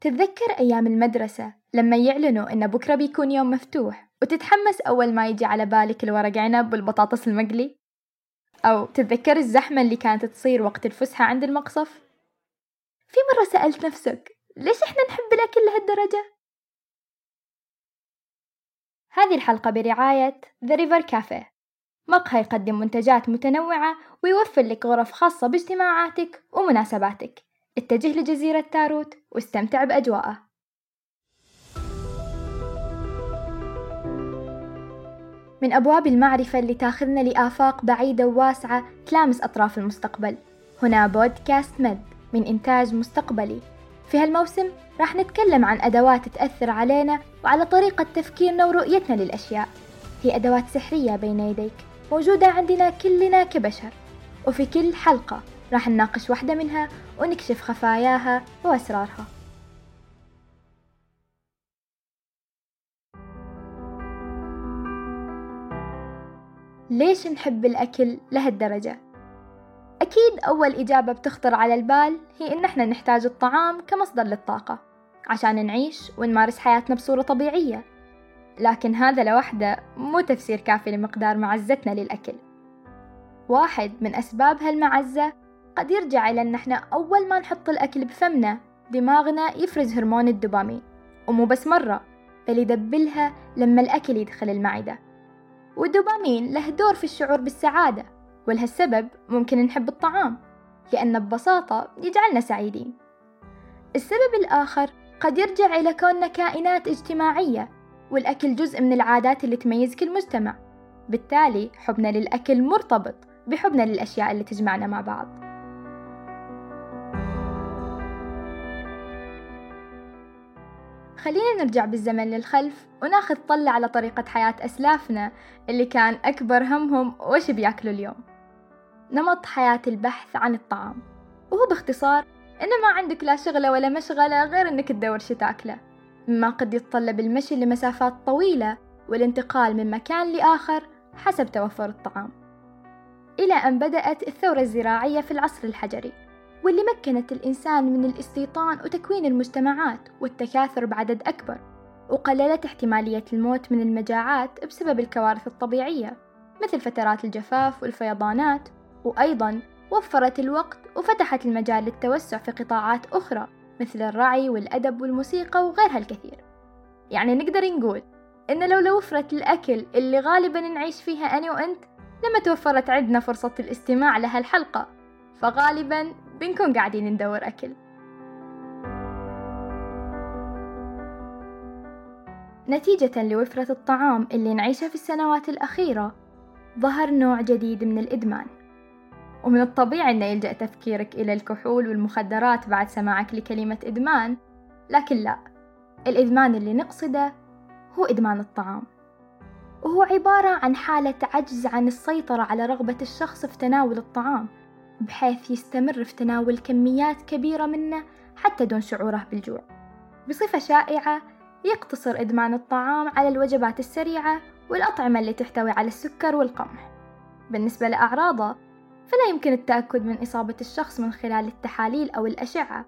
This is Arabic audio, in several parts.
تتذكر أيام المدرسة لما يعلنوا إن بكرة بيكون يوم مفتوح وتتحمس أول ما يجي على بالك الورق عنب والبطاطس المقلي؟ أو تتذكر الزحمة اللي كانت تصير وقت الفسحة عند المقصف؟ في مرة سألت نفسك ليش إحنا نحب الأكل لهالدرجة؟ هذه الحلقة برعاية The River Cafe مقهى يقدم منتجات متنوعة ويوفر لك غرف خاصة باجتماعاتك ومناسباتك اتجه لجزيرة تاروت واستمتع بأجواءه. من أبواب المعرفة اللي تاخذنا لآفاق بعيدة وواسعة تلامس أطراف المستقبل. هنا بودكاست مد من إنتاج مستقبلي. في هالموسم راح نتكلم عن أدوات تأثر علينا وعلى طريقة تفكيرنا ورؤيتنا للأشياء. هي أدوات سحرية بين يديك موجودة عندنا كلنا كبشر. وفي كل حلقة راح نناقش واحدة منها ونكشف خفاياها وأسرارها. ليش نحب الأكل لهالدرجة؟ أكيد أول إجابة بتخطر على البال هي إن إحنا نحتاج الطعام كمصدر للطاقة عشان نعيش ونمارس حياتنا بصورة طبيعية. لكن هذا لوحده مو تفسير كافي لمقدار معزتنا للأكل. واحد من أسباب هالمعزة قد يرجع إلى أن إحنا أول ما نحط الأكل بفمنا دماغنا يفرز هرمون الدوبامين ومو بس مرة بل يدبلها لما الأكل يدخل المعدة. والدوبامين له دور في الشعور بالسعادة ولهالسبب ممكن نحب الطعام لأنه ببساطة يجعلنا سعيدين. السبب الآخر قد يرجع إلى كوننا كائنات اجتماعية والأكل جزء من العادات اللي تميز كل مجتمع. بالتالي حبنا للأكل مرتبط بحبنا للأشياء اللي تجمعنا مع بعض. خلينا نرجع بالزمن للخلف وناخذ طلة على طريقة حياة أسلافنا اللي كان أكبر همهم وش بيأكلوا اليوم. نمط حياة البحث عن الطعام. وهو باختصار إن ما عندك لا شغلة ولا مشغلة غير إنك تدور شي تاكله. مما قد يتطلب المشي لمسافات طويلة والانتقال من مكان لآخر حسب توفر الطعام. إلى أن بدأت الثورة الزراعية في العصر الحجري. واللي مكنت الإنسان من الاستيطان وتكوين المجتمعات والتكاثر بعدد أكبر وقللت احتمالية الموت من المجاعات بسبب الكوارث الطبيعية مثل فترات الجفاف والفيضانات وأيضا وفرت الوقت وفتحت المجال للتوسع في قطاعات أخرى مثل الرعي والأدب والموسيقى وغيرها الكثير. يعني نقدر نقول إن لو لوفرت الأكل اللي غالبا نعيش فيها أنا وأنت لما توفرت عندنا فرصة الاستماع لهالحلقة فغالبا بنكون قاعدين ندور أكل. نتيجة لوفرة الطعام اللي نعيشه في السنوات الأخيرة ظهر نوع جديد من الإدمان. ومن الطبيعي أن يلجأ تفكيرك إلى الكحول والمخدرات بعد سماعك لكلمة إدمان لكن لا. الإدمان اللي نقصده هو إدمان الطعام. وهو عبارة عن حالة عجز عن السيطرة على رغبة الشخص في تناول الطعام. بحيث يستمر في تناول كميات كبيرة منه حتى دون شعوره بالجوع. بصفة شائعة يقتصر إدمان الطعام على الوجبات السريعة والأطعمة اللي تحتوي على السكر والقمح. بالنسبة لأعراضه فلا يمكن التأكد من إصابة الشخص من خلال التحاليل أو الأشعة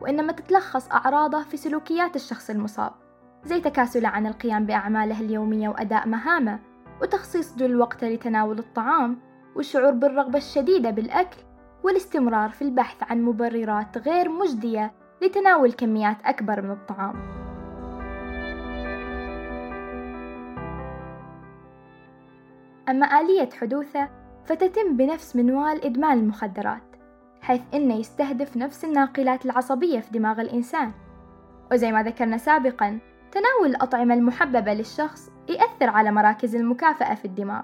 وإنما تتلخص أعراضه في سلوكيات الشخص المصاب زي تكاسله عن القيام بأعماله اليومية وأداء مهامه وتخصيص جل وقته لتناول الطعام والشعور بالرغبة الشديدة بالأكل والاستمرار في البحث عن مبررات غير مجدية لتناول كميات أكبر من الطعام. أما آلية حدوثة فتتم بنفس منوال إدمان المخدرات حيث إنه يستهدف نفس الناقلات العصبية في دماغ الإنسان وزي ما ذكرنا سابقا تناول الأطعمة المحببة للشخص يأثر على مراكز المكافأة في الدماغ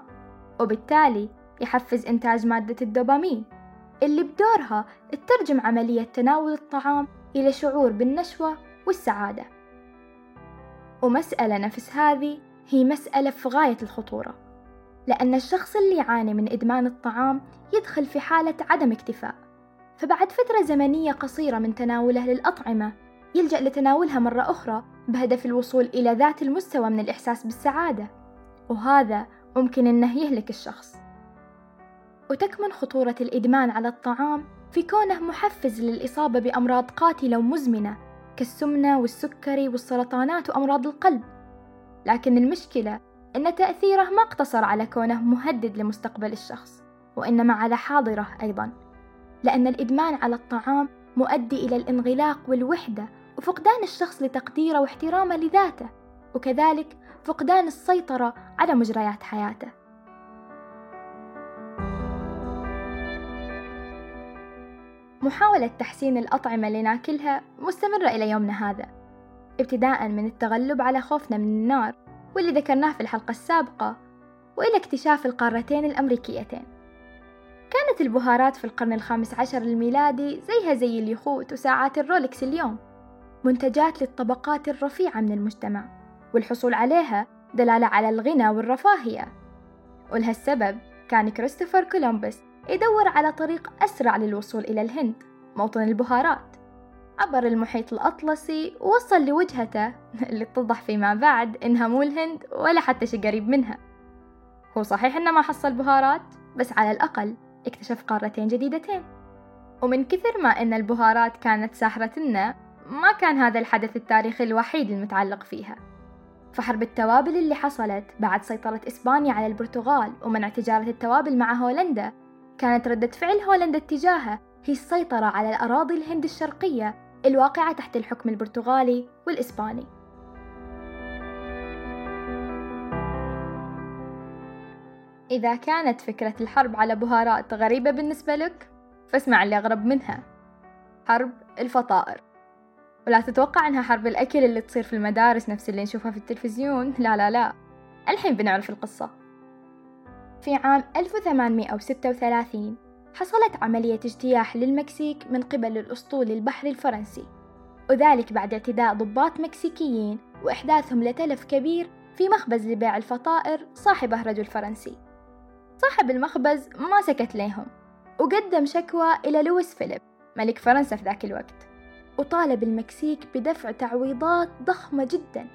وبالتالي يحفز إنتاج مادة الدوبامين اللي بدورها تترجم عملية تناول الطعام إلى شعور بالنشوة والسعادة. ومسألة نفس هذه هي مسألة في غاية الخطورة لأن الشخص اللي يعاني من إدمان الطعام يدخل في حالة عدم اكتفاء. فبعد فترة زمنية قصيرة من تناوله للأطعمة يلجأ لتناولها مرة أخرى بهدف الوصول إلى ذات المستوى من الإحساس بالسعادة وهذا ممكن أنه يهلك الشخص. وتكمن خطورة الإدمان على الطعام في كونه محفز للإصابة بأمراض قاتلة ومزمنة كالسمنة والسكري والسرطانات وأمراض القلب. لكن المشكلة أن تأثيره ما اقتصر على كونه مهدد لمستقبل الشخص وإنما على حاضره أيضا. لأن الإدمان على الطعام مؤدي إلى الانغلاق والوحدة وفقدان الشخص لتقديره واحترامه لذاته وكذلك فقدان السيطرة على مجريات حياته. محاولة تحسين الأطعمة اللي ناكلها مستمرة إلى يومنا هذا ابتداء من التغلب على خوفنا من النار واللي ذكرناه في الحلقة السابقة وإلى اكتشاف القارتين الأمريكيتين. كانت البهارات في القرن الخامس عشر الميلادي زيها زي اليخوت وساعات الرولكس اليوم منتجات للطبقات الرفيعة من المجتمع والحصول عليها دلالة على الغنى والرفاهية. ولهالسبب كان كريستوفر كولومبوس يدور على طريق أسرع للوصول إلى الهند موطن البهارات. عبر المحيط الأطلسي ووصل لوجهته اللي اتضح فيما بعد إنها مو الهند ولا حتى شي قريب منها. هو صحيح إنه ما حصل بهارات بس على الأقل اكتشف قارتين جديدتين. ومن كثر ما إن البهارات كانت ساحرتنا ما كان هذا الحدث التاريخي الوحيد المتعلق فيها. فحرب التوابل اللي حصلت بعد سيطرة إسبانيا على البرتغال ومنع تجارة التوابل مع هولندا كانت ردة فعل هولندا اتجاهه هي السيطرة على الأراضي الهند الشرقية الواقعة تحت الحكم البرتغالي والإسباني. إذا كانت فكرة الحرب على بهارات غريبة بالنسبة لك فاسمع اللي أغرب منها. حرب الفطائر. ولا تتوقع أنها حرب الأكل اللي تصير في المدارس نفس اللي نشوفها في التلفزيون. لا لا لا. الحين بنعرف القصة. في عام 1836 حصلت عملية اجتياح للمكسيك من قبل الأسطول البحري الفرنسي وذلك بعد اعتداء ضباط مكسيكيين وإحداثهم لتلف كبير في مخبز لبيع الفطائر صاحبه رجل فرنسي. صاحب المخبز ما سكت ليهم وقدم شكوى إلى لويس فيليب ملك فرنسا في ذاك الوقت وطالب المكسيك بدفع تعويضات ضخمة جدا.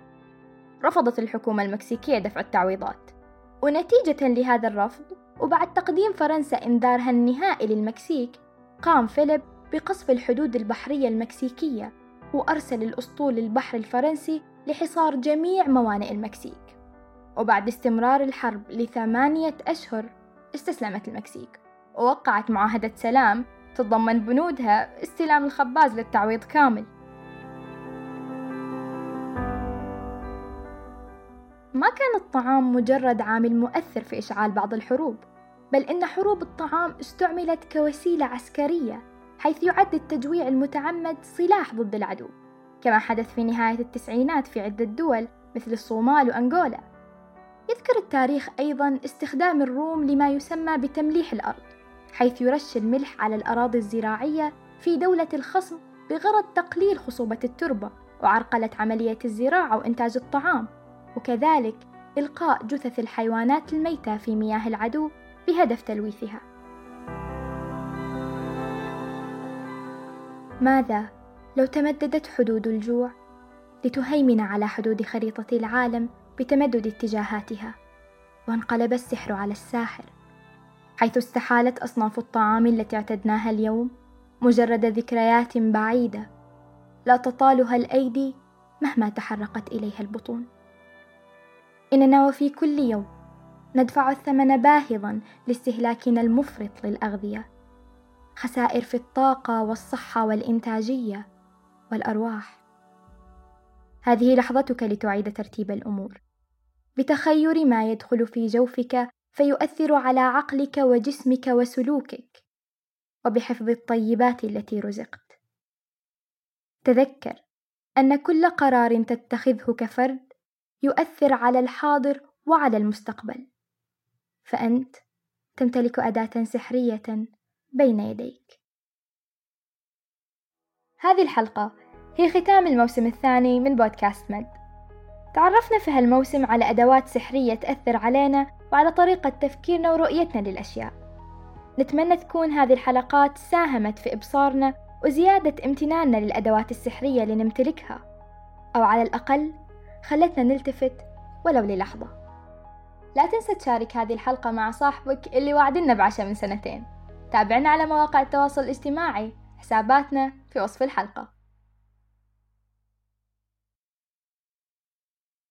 رفضت الحكومة المكسيكية دفع التعويضات. ونتيجة لهذا الرفض وبعد تقديم فرنسا إنذارها النهائي للمكسيك قام فيليب بقصف الحدود البحرية المكسيكية وأرسل الأسطول البحر الفرنسي لحصار جميع موانئ المكسيك. وبعد استمرار الحرب لثمانية أشهر استسلمت المكسيك. ووقعت معاهدة سلام تتضمن بنودها استلام الخباز للتعويض كامل. ما كان الطعام مجرد عامل مؤثر في إشعال بعض الحروب بل إن حروب الطعام استعملت كوسيلة عسكرية حيث يعد التجويع المتعمد سلاح ضد العدو كما حدث في نهاية التسعينات في عدة دول مثل الصومال وأنغولا. يذكر التاريخ أيضا استخدام الروم لما يسمى بتمليح الأرض حيث يرش الملح على الأراضي الزراعية في دولة الخصم بغرض تقليل خصوبة التربة وعرقلة عملية الزراعة وإنتاج الطعام. وكذلك إلقاء جثث الحيوانات الميتة في مياه العدو بهدف تلويثها. ماذا لو تمددت حدود الجوع لتهيمن على حدود خريطة العالم بتمدد اتجاهاتها وانقلب السحر على الساحر حيث استحالت أصناف الطعام التي اعتدناها اليوم مجرد ذكريات بعيدة لا تطالها الأيدي مهما تحرقت إليها البطون. إننا وفي كل يوم. ندفع الثمن باهظا لاستهلاكنا المفرط للأغذية. خسائر في الطاقة والصحة والإنتاجية والأرواح. هذه لحظتك لتعيد ترتيب الأمور. بتخير ما يدخل في جوفك فيؤثر على عقلك وجسمك وسلوكك. وبحفظ الطيبات التي رزقت. تذكر أن كل قرار تتخذه كفرد يؤثر على الحاضر وعلى المستقبل. فأنت تمتلك أداة سحرية بين يديك. هذه الحلقة هي ختام الموسم الثاني من بودكاست مد. تعرفنا في هالموسم على أدوات سحرية تأثر علينا وعلى طريقة تفكيرنا ورؤيتنا للأشياء. نتمنى تكون هذه الحلقات ساهمت في إبصارنا وزيادة امتناننا للأدوات السحرية اللي نمتلكها أو على الأقل خلتنا نلتفت ولو للحظة. لا تنسى تشارك هذه الحلقة مع صاحبك اللي وعدنا بعشاء من سنتين. تابعنا على مواقع التواصل الاجتماعي. حساباتنا في وصف الحلقة.